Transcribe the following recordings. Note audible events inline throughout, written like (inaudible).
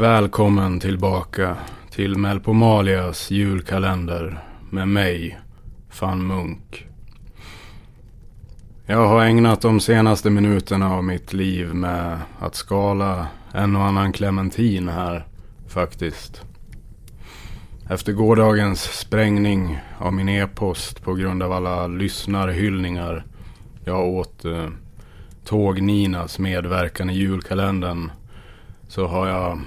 Välkommen tillbaka till Melpomalias julkalender med mig, Fan Munk. Jag har ägnat de senaste minuterna av mitt liv med att skala en och annan clementin här, faktiskt. Efter gårdagens sprängning av min e-post på grund av alla lyssnarhyllningar jag åt eh, Tåg-Ninas medverkan i julkalendern så har jag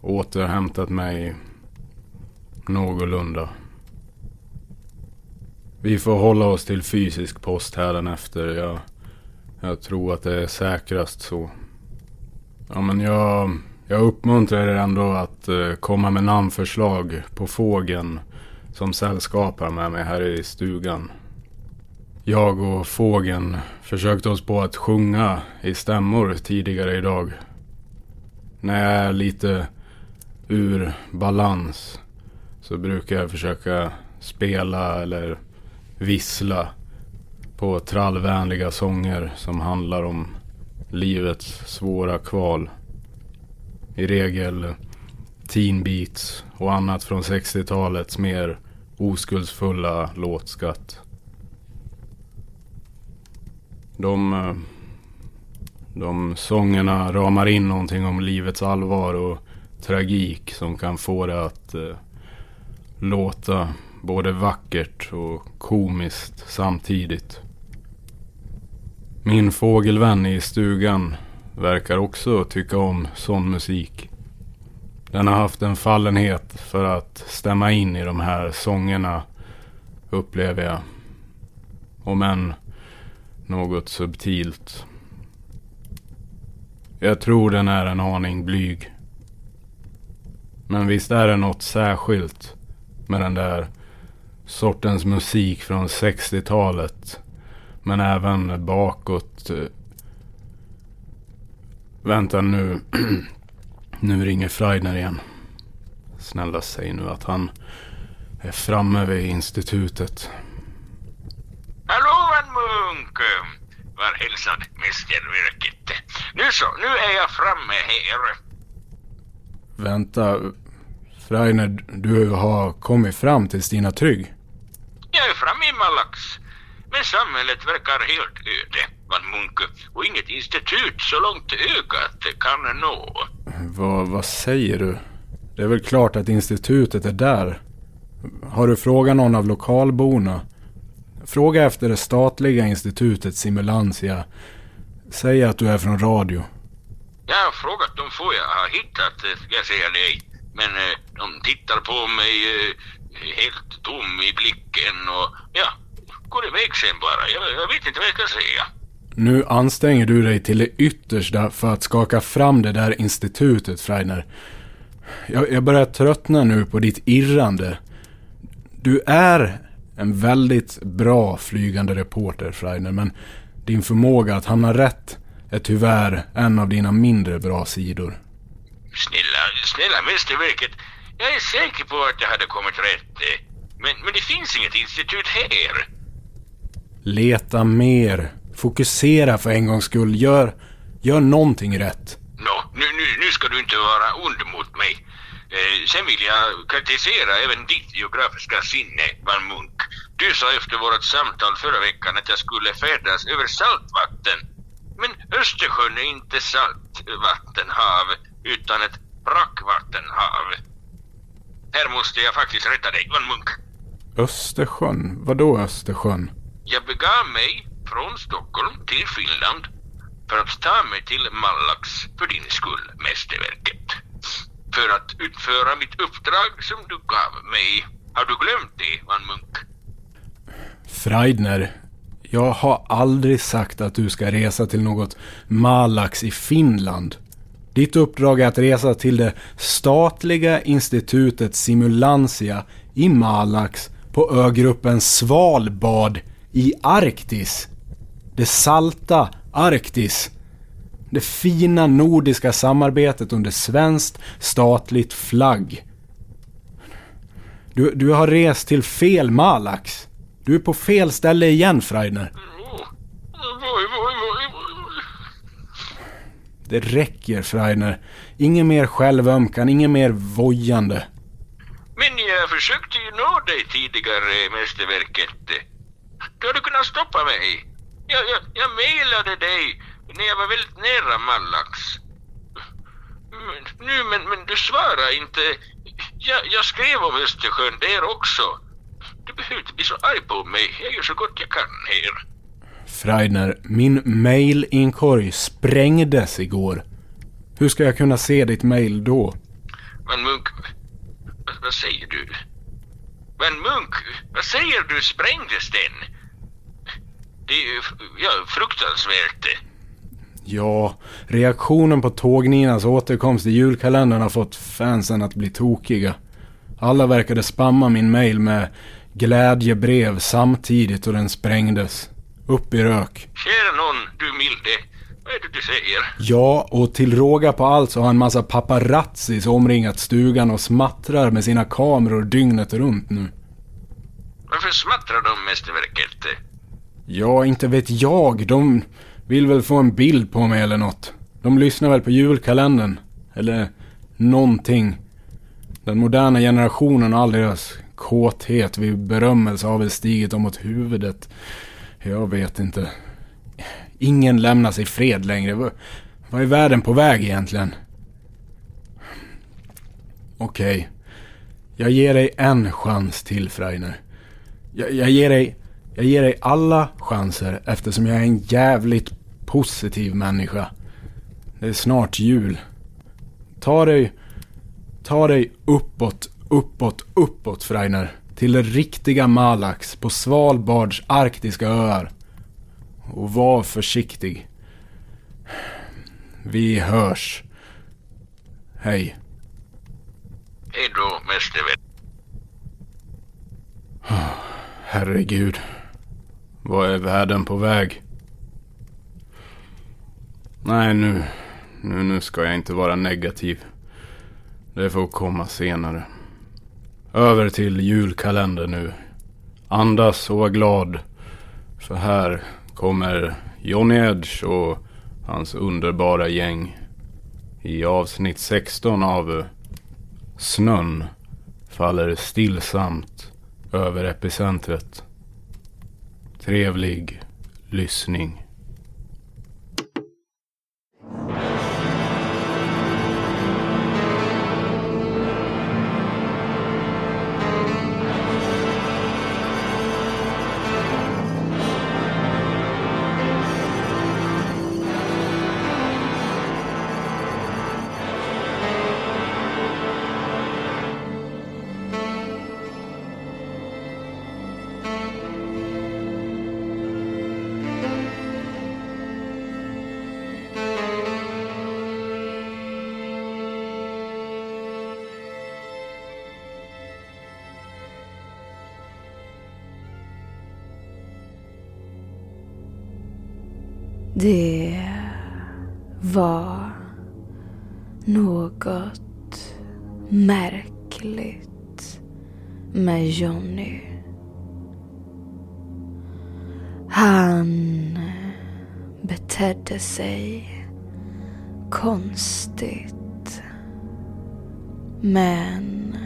återhämtat mig någorlunda. Vi får hålla oss till fysisk post efter. Jag, jag tror att det är säkrast så. Ja men jag, jag uppmuntrar er ändå att eh, komma med namnförslag på fågeln som sällskapar med mig här i stugan. Jag och fågeln försökte oss på att sjunga i stämmor tidigare idag. När jag är lite ur balans så brukar jag försöka spela eller vissla på trallvänliga sånger som handlar om livets svåra kval. I regel teen beats och annat från 60-talets mer oskuldsfulla låtskatt. De, eh, de sångerna ramar in någonting om livets allvar och tragik som kan få det att eh, låta både vackert och komiskt samtidigt. Min fågelvän i stugan verkar också tycka om sån musik. Den har haft en fallenhet för att stämma in i de här sångerna, upplever jag. Om än något subtilt. Jag tror den är en aning blyg. Men visst är det något särskilt med den där sortens musik från 60-talet. Men även bakåt. Eh, vänta nu. (clears throat) nu ringer Freidner igen. Snälla säg nu att han är framme vid institutet. Hallå Van Munk! Var hälsad mästerverket. Nu så, nu är jag framme här. Vänta, Freiner, du har kommit fram till Stina Trygg? Jag är framme i Malax. Men samhället verkar helt öde, Van Munke. Och inget institut så långt ögat kan nå. Vad, vad säger du? Det är väl klart att institutet är där. Har du frågat någon av lokalborna? Fråga efter det statliga institutet Simulantia. Säg att du är från radio. Jag har frågat de få jag har hittat, eh, ska jag säga nej. Men eh, de tittar på mig eh, helt tom i blicken och ja, går iväg sen bara. Jag, jag vet inte vad jag ska säga. Nu anstränger du dig till det yttersta för att skaka fram det där institutet, Freiner. Jag, jag börjar tröttna nu på ditt irrande. Du är en väldigt bra flygande reporter, Freiner, men din förmåga att hamna rätt är tyvärr en av dina mindre bra sidor. Snälla, snälla mästerverket. Jag är säker på att jag hade kommit rätt. Men, men det finns inget institut här. Leta mer. Fokusera för en gångs skull. Gör, gör någonting rätt. Nå, nu, nu, nu ska du inte vara ond mot mig. Eh, sen vill jag kritisera även ditt geografiska sinne, Van Munk. Du sa efter vårt samtal förra veckan att jag skulle färdas över saltvatten. Men Östersjön är inte saltvattenhav utan ett brackvattenhav. Här måste jag faktiskt rätta dig, Van Munk. Östersjön? Vadå Östersjön? Jag begav mig från Stockholm till Finland för att ta mig till Malax för din skull, mästerverket. För att utföra mitt uppdrag som du gav mig. Har du glömt det, Van Munk? Freidner, jag har aldrig sagt att du ska resa till något Malax i Finland. Ditt uppdrag är att resa till det statliga institutet Simulantia i Malax på ögruppen Svalbard i Arktis. Det salta Arktis. Det fina nordiska samarbetet under svenskt statligt flagg. Du, du har rest till fel Malax. Du är på fel ställe igen, Freidner. Det räcker, Freiner. Ingen mer självömkan, ingen mer vojande. Men jag försökte ju nå dig tidigare, mästerverket. Du hade kunnat stoppa mig. Jag, jag, jag mejlade dig när jag var väldigt nära Mallax. Men, nu, men, men du svarade inte. Jag, jag skrev om Östersjön där också. Du behöver inte bli så arg på mig. Jag gör så gott jag kan här. Freidner, min mailinkorg sprängdes igår. Hur ska jag kunna se ditt mail då? Men Munk, vad, vad säger du? Men Munk, vad säger du sprängdes den? Det är ju ja, fruktansvärt. Ja, reaktionen på Tågninas återkomst i julkalendern har fått fansen att bli tokiga. Alla verkade spamma min mail med glädjebrev samtidigt och den sprängdes. Upp i rök. Kära någon, du milde. Vad är det du säger? Ja, och till råga på allt så har en massa paparazzis omringat stugan och smattrar med sina kameror dygnet runt nu. Varför smattrar de mästerverket? Ja, inte vet jag. De vill väl få en bild på mig eller något. De lyssnar väl på julkalendern. Eller någonting. Den moderna generationen och all deras kåthet vid berömmelse har väl stigit dem åt huvudet. Jag vet inte. Ingen lämnar sig fred längre. Vad är världen på väg egentligen? Okej. Okay. Jag ger dig en chans till, Freiner. Jag, jag, ger dig, jag ger dig alla chanser eftersom jag är en jävligt positiv människa. Det är snart jul. Ta dig, ta dig uppåt, uppåt, uppåt, Freiner. Till det riktiga Malax på Svalbards arktiska öar. Och var försiktig. Vi hörs. Hej. Hej då, mästervän. Herregud. Vad är världen på väg? Nej, nu, nu, nu ska jag inte vara negativ. Det får komma senare. Över till julkalendern nu. Andas och var glad. För här kommer Johnny Edge och hans underbara gäng. I avsnitt 16 av Snön faller stillsamt över epicentret. Trevlig lyssning. Något märkligt med Johnny. Han betedde sig konstigt. Men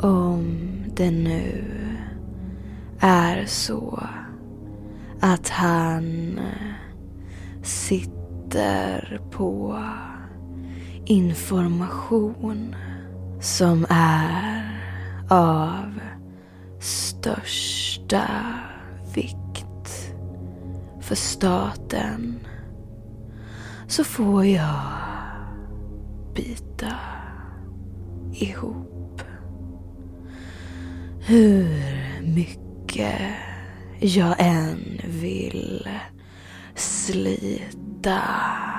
om det nu är så att han sitter på information som är av största vikt för staten så får jag bita ihop. Hur mycket jag än vill slita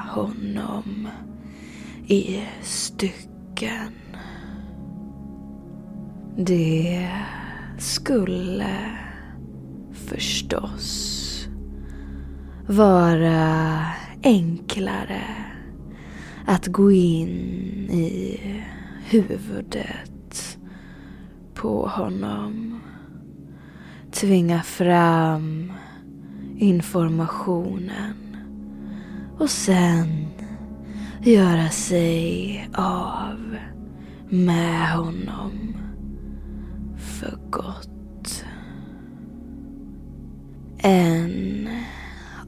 honom i stycken. Det skulle förstås vara enklare att gå in i huvudet på honom. Tvinga fram informationen och sen göra sig av med honom för gott. En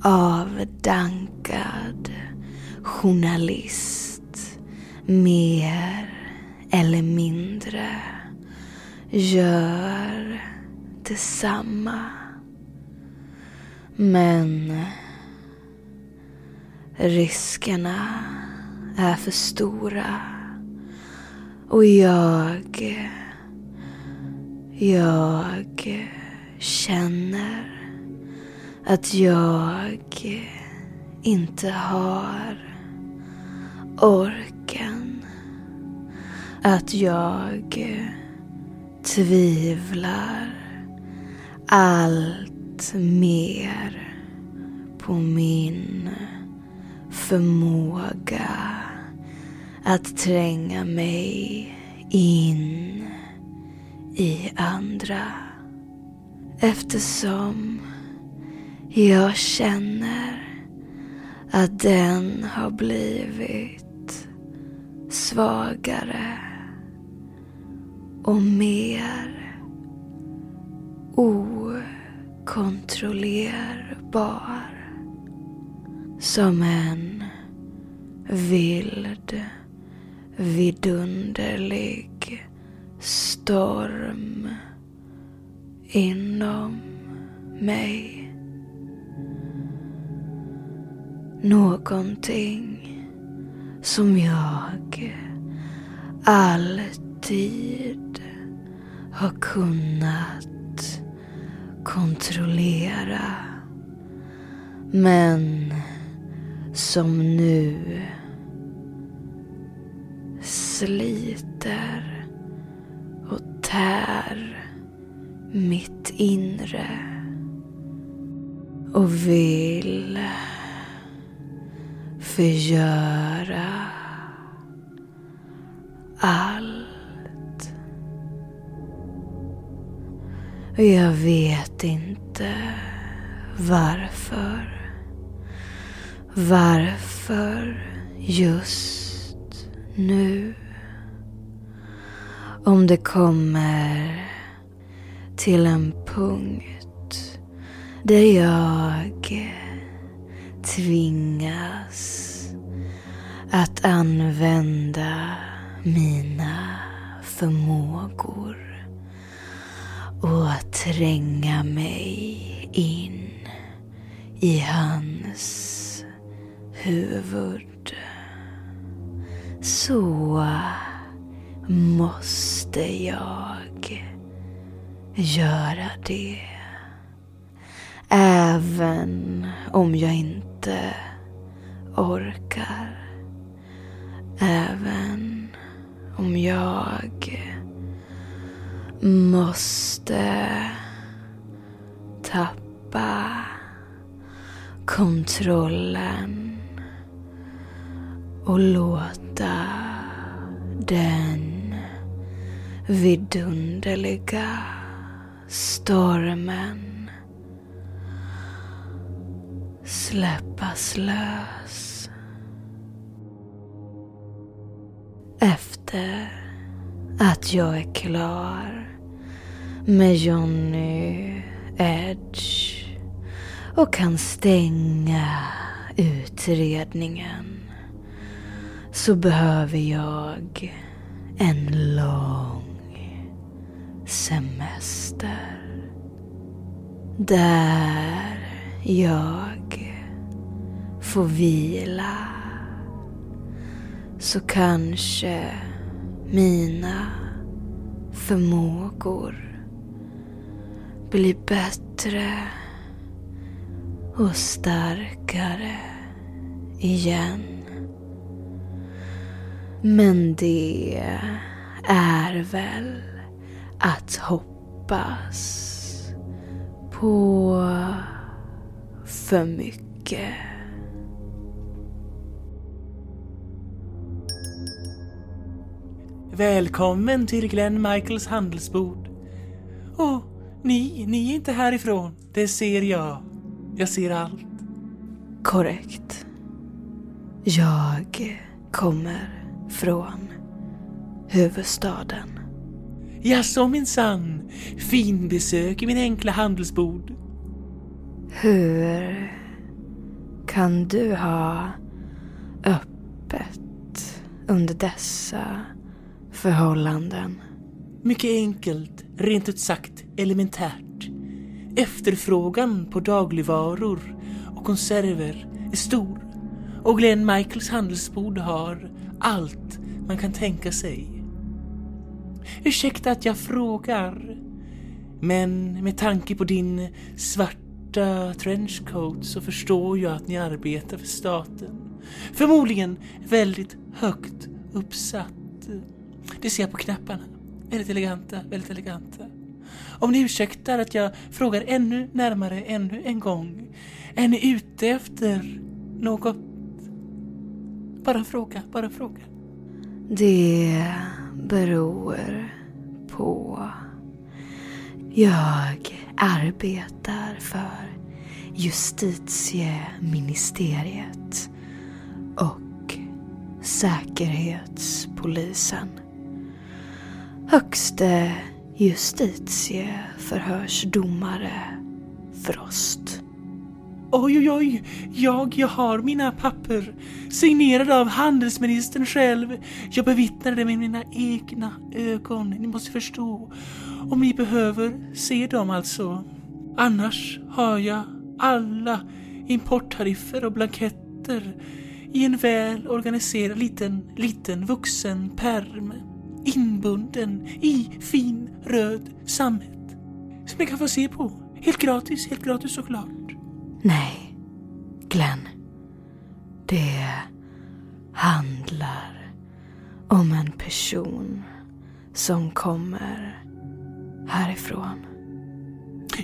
avdankad journalist mer eller mindre gör detsamma. Men riskerna är för stora och jag, jag känner att jag inte har orken. Att jag tvivlar allt mer på min förmåga att tränga mig in i andra. Eftersom jag känner att den har blivit svagare och mer okontrollerbar. Som en vild, vidunderlig storm inom mig. Någonting som jag alltid har kunnat kontrollera. Men som nu sliter och tär mitt inre och vill förgöra allt. Och jag vet inte varför. Varför just nu? Om det kommer till en punkt där jag tvingas att använda mina förmågor och tränga mig in i hans huvud. Så måste jag göra det. Även om jag inte orkar. Även om jag måste tappa kontrollen och låta den vidunderliga stormen släppas lös. Efter att jag är klar med Johnny Edge och kan stänga utredningen så behöver jag en lång semester. Där jag får vila. Så kanske mina förmågor blir bättre och starkare igen. Men det är väl att hoppas på för mycket. Välkommen till Glenn Michaels handelsbord. Åh, ni, ni är inte härifrån. Det ser jag. Jag ser allt. Korrekt. Jag kommer från huvudstaden. Jaså minsann, finbesök i min enkla handelsbod. Hur kan du ha öppet under dessa förhållanden? Mycket enkelt, rent ut sagt elementärt. Efterfrågan på dagligvaror och konserver är stor och Glenn Michaels handelsbord har allt man kan tänka sig. Ursäkta att jag frågar, men med tanke på din svarta trenchcoat så förstår jag att ni arbetar för staten. Förmodligen väldigt högt uppsatt. Det ser jag på knapparna. Väldigt eleganta, väldigt eleganta. Om ni ursäktar att jag frågar ännu närmare ännu en gång. Är ni ute efter något? Bara fråga, bara fråga. Det beror på. Jag arbetar för justitieministeriet och säkerhetspolisen. Högste justitieförhörsdomare Frost. Oj, oj, oj. Jag, jag har mina papper. Signerade av handelsministern själv. Jag bevittnade det med mina egna ögon. Ni måste förstå. Om ni behöver se dem alltså. Annars har jag alla importtariffer och blanketter i en väl organiserad liten, liten vuxen perm. Inbunden i fin röd sammet. Som jag kan få se på. Helt gratis, helt gratis såklart. Nej, Glenn. Det handlar om en person som kommer härifrån.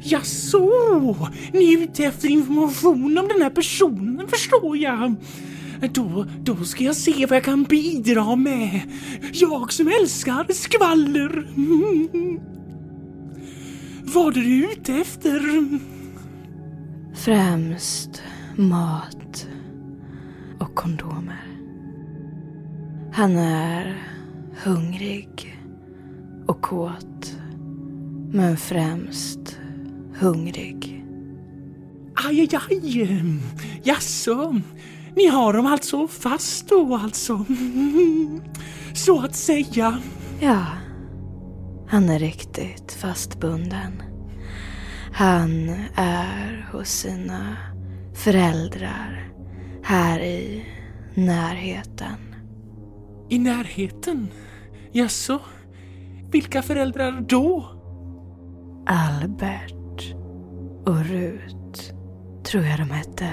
Ja, så Ni är ute efter information om den här personen, förstår jag. Då, då ska jag se vad jag kan bidra med. Jag som älskar skvaller. Mm. Vad är du ute efter? Främst mat och kondomer. Han är hungrig och kåt. Men främst hungrig. Aj, aj, aj. Jaså, ni har dem alltså fast då alltså? (laughs) Så att säga. Ja, han är riktigt fastbunden. Han är hos sina föräldrar här i närheten. I närheten? Jaså? Vilka föräldrar då? Albert och Rut, tror jag de hette.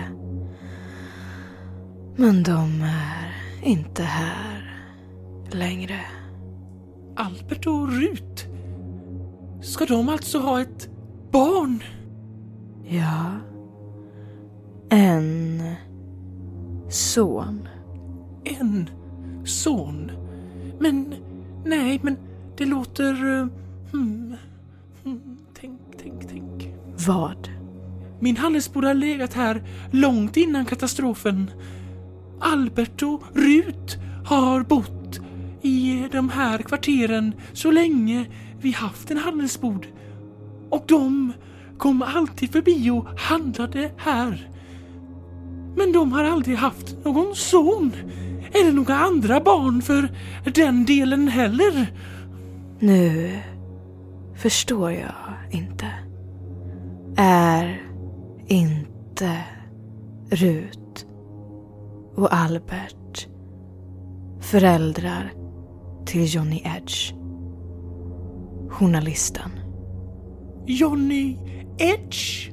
Men de är inte här längre. Albert och Rut? Ska de alltså ha ett barn? Ja. En son. En son? Men, nej, men det låter... eh, Hmm, hmm, tänk, tänk, tänk. Vad? Min handelsbod har legat här långt innan katastrofen. Albert och Rut har bott i de här kvarteren så länge vi haft en handelsbod. Och de kom alltid förbi och handlade här. Men de har aldrig haft någon son. Eller några andra barn för den delen heller. Nu förstår jag inte. Är inte Rut och Albert föräldrar till Johnny Edge? Journalisten. Johnny Edge?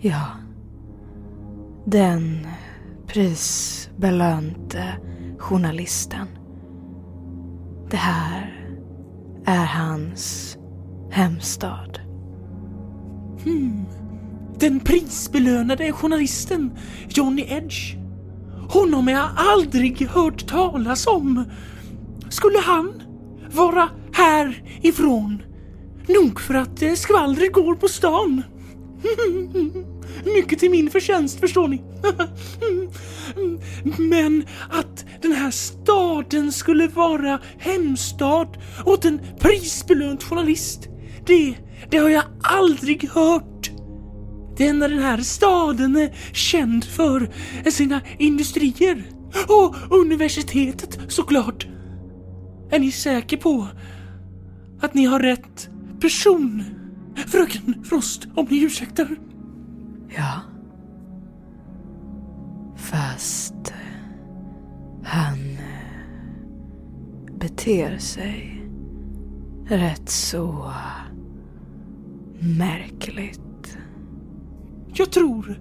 Ja. Den prisbelönte journalisten. Det här är hans hemstad. Hmm. Den prisbelönade journalisten Johnny Edge. Honom har jag aldrig hört talas om. Skulle han vara härifrån? Nog för att eh, skvallret går på stan. Mycket till min förtjänst förstår ni. Men att den här staden skulle vara hemstad åt en prisbelönt journalist. Det, det har jag aldrig hört. Det enda den här staden är känd för är sina industrier. Och universitetet såklart. Är ni säker på att ni har rätt person? Fröken Frost, om ni ursäktar. Ja. Fast han eh, beter sig rätt så märkligt. Jag tror,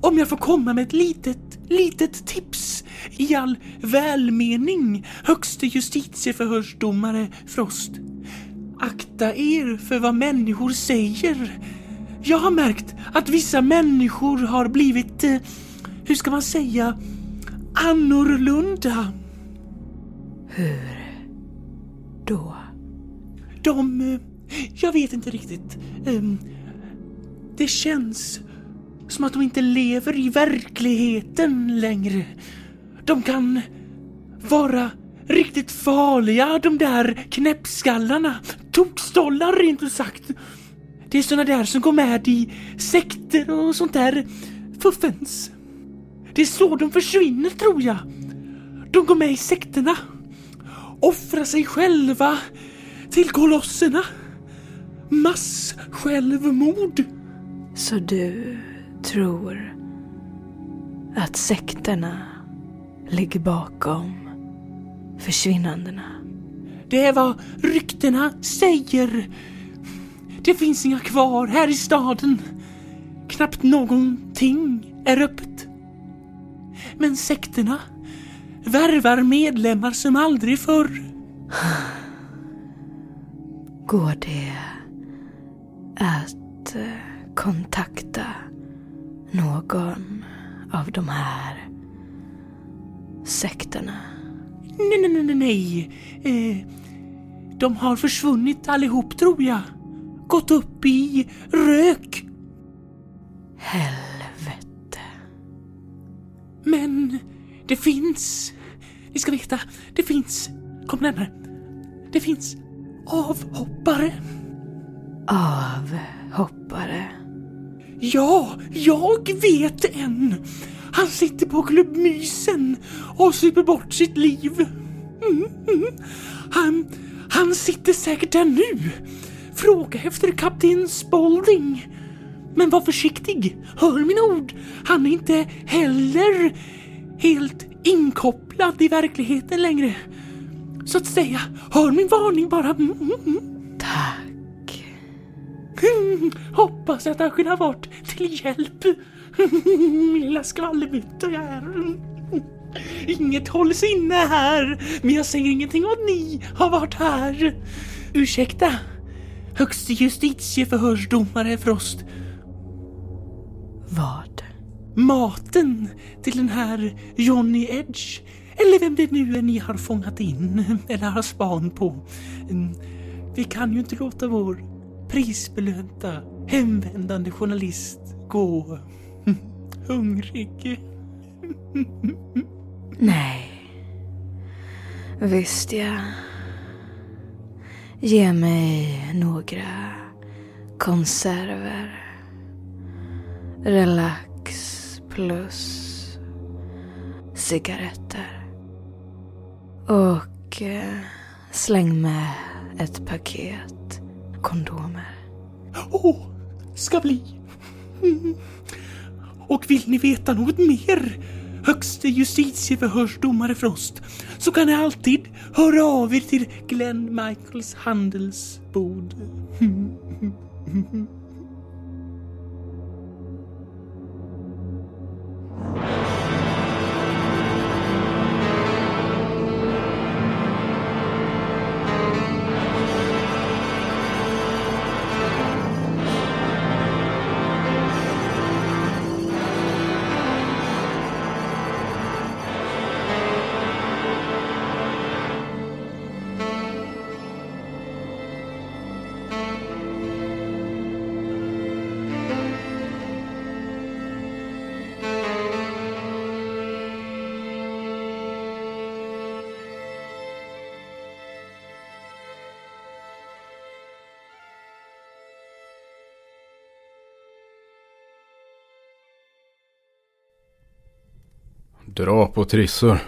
om jag får komma med ett litet, litet tips i all välmening, högste justitieförhörsdomare Frost. Akta er för vad människor säger. Jag har märkt att vissa människor har blivit, eh, hur ska man säga, annorlunda. Hur då? De, eh, jag vet inte riktigt. Ehm, Det känns som att de inte lever i verkligheten längre. De kan vara riktigt farliga, de där knäppskallarna. Tokstollar rent ut sagt. Det är såna där som går med i sekter och sånt där fuffens. Det är så de försvinner tror jag. De går med i sekterna. Offrar sig själva till kolosserna. Mass-självmord. Så du tror att sekterna ligger bakom försvinnandena? Det är vad ryktena säger. Det finns inga kvar här i staden. Knappt någonting är öppet. Men sekterna värvar medlemmar som aldrig förr. (sighs) Går det att eh, kontakta någon av de här sekterna? Nej, nej, nej, nej. Eh, de har försvunnit allihop tror jag. Gått upp i rök. Helvete. Men det finns. Ni ska veta, det finns. Kom närmare. Det finns avhoppare. Avhoppare. Ja, jag vet en. Han sitter på Klubb Mysen och super bort sitt liv. Mm, mm. Han, han sitter säkert där nu. Fråga efter kapten Spalding. Men var försiktig, hör mina ord. Han är inte heller helt inkopplad i verkligheten längre. Så att säga, hör min varning bara. Mm. Tack. Hoppas att jag kunde ha varit till hjälp. (laughs) Lilla skvallerbytta jag är. Inget hålls inne här, men jag säger ingenting om att ni har varit här. Ursäkta, högste justitieförhörsdomare Frost. Vad? Maten till den här Johnny Edge, eller vem det nu är ni har fångat in eller har span på. Mm, Vi kan ju inte låta vår prisbelönta hemvändande journalist gå hungrig. Nej. Visst ja. Ge mig några konserver. Relax plus cigaretter. Och eh, släng med ett paket kondomer. Åh, ska bli. Mm. Och vill ni veta något mer, högste justitieförhörsdomare Frost, så kan ni alltid höra av er till Glenn Michaels handelsbod. (laughs) dra på trissor.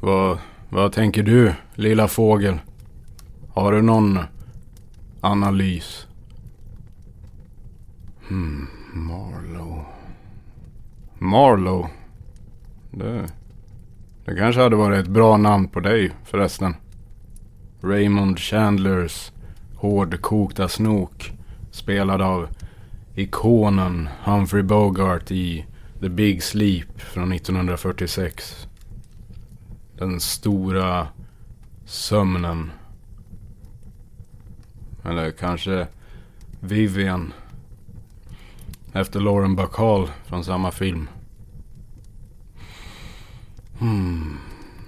Vad, vad tänker du, lilla fågel? Har du någon analys? Hmm, Marlow. Marlow? Det, det kanske hade varit ett bra namn på dig förresten. Raymond Chandlers hårdkokta snok. Spelad av ikonen Humphrey Bogart i The Big Sleep från 1946. Den stora sömnen. Eller kanske Vivian. Efter Lauren Bacall från samma film. Hmm.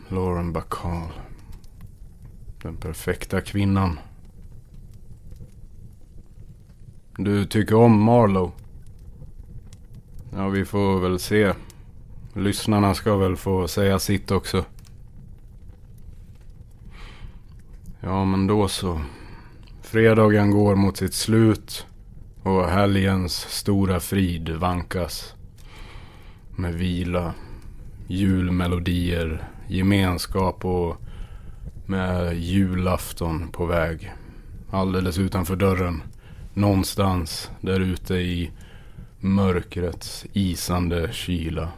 Lauren Bacall. Den perfekta kvinnan. Du tycker om Marlowe? Ja, vi får väl se. Lyssnarna ska väl få säga sitt också. Ja, men då så. Fredagen går mot sitt slut och helgens stora frid vankas. Med vila, julmelodier, gemenskap och med julafton på väg. Alldeles utanför dörren. Någonstans där ute i mörkrets isande kyla.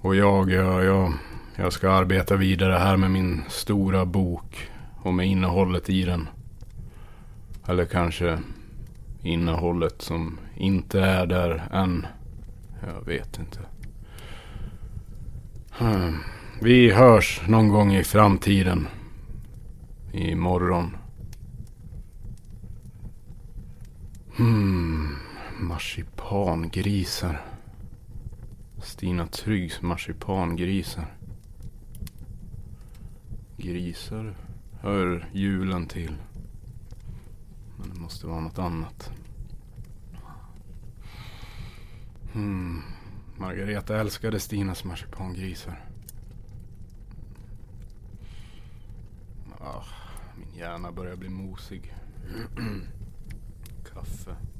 Och jag, jag, jag, jag ska arbeta vidare här med min stora bok och med innehållet i den. Eller kanske innehållet som inte är där än. Jag vet inte. Hmm. Vi hörs någon gång i framtiden. Imorgon. Hmm, marsipangrisar. Stina Tryggs marsipangrisar. Grisar hör julen till. Men det måste vara något annat. Hmm. Margareta älskade Stinas marsipangrisar. Ah, min hjärna börjar bli mosig. (clears throat) off. Uh,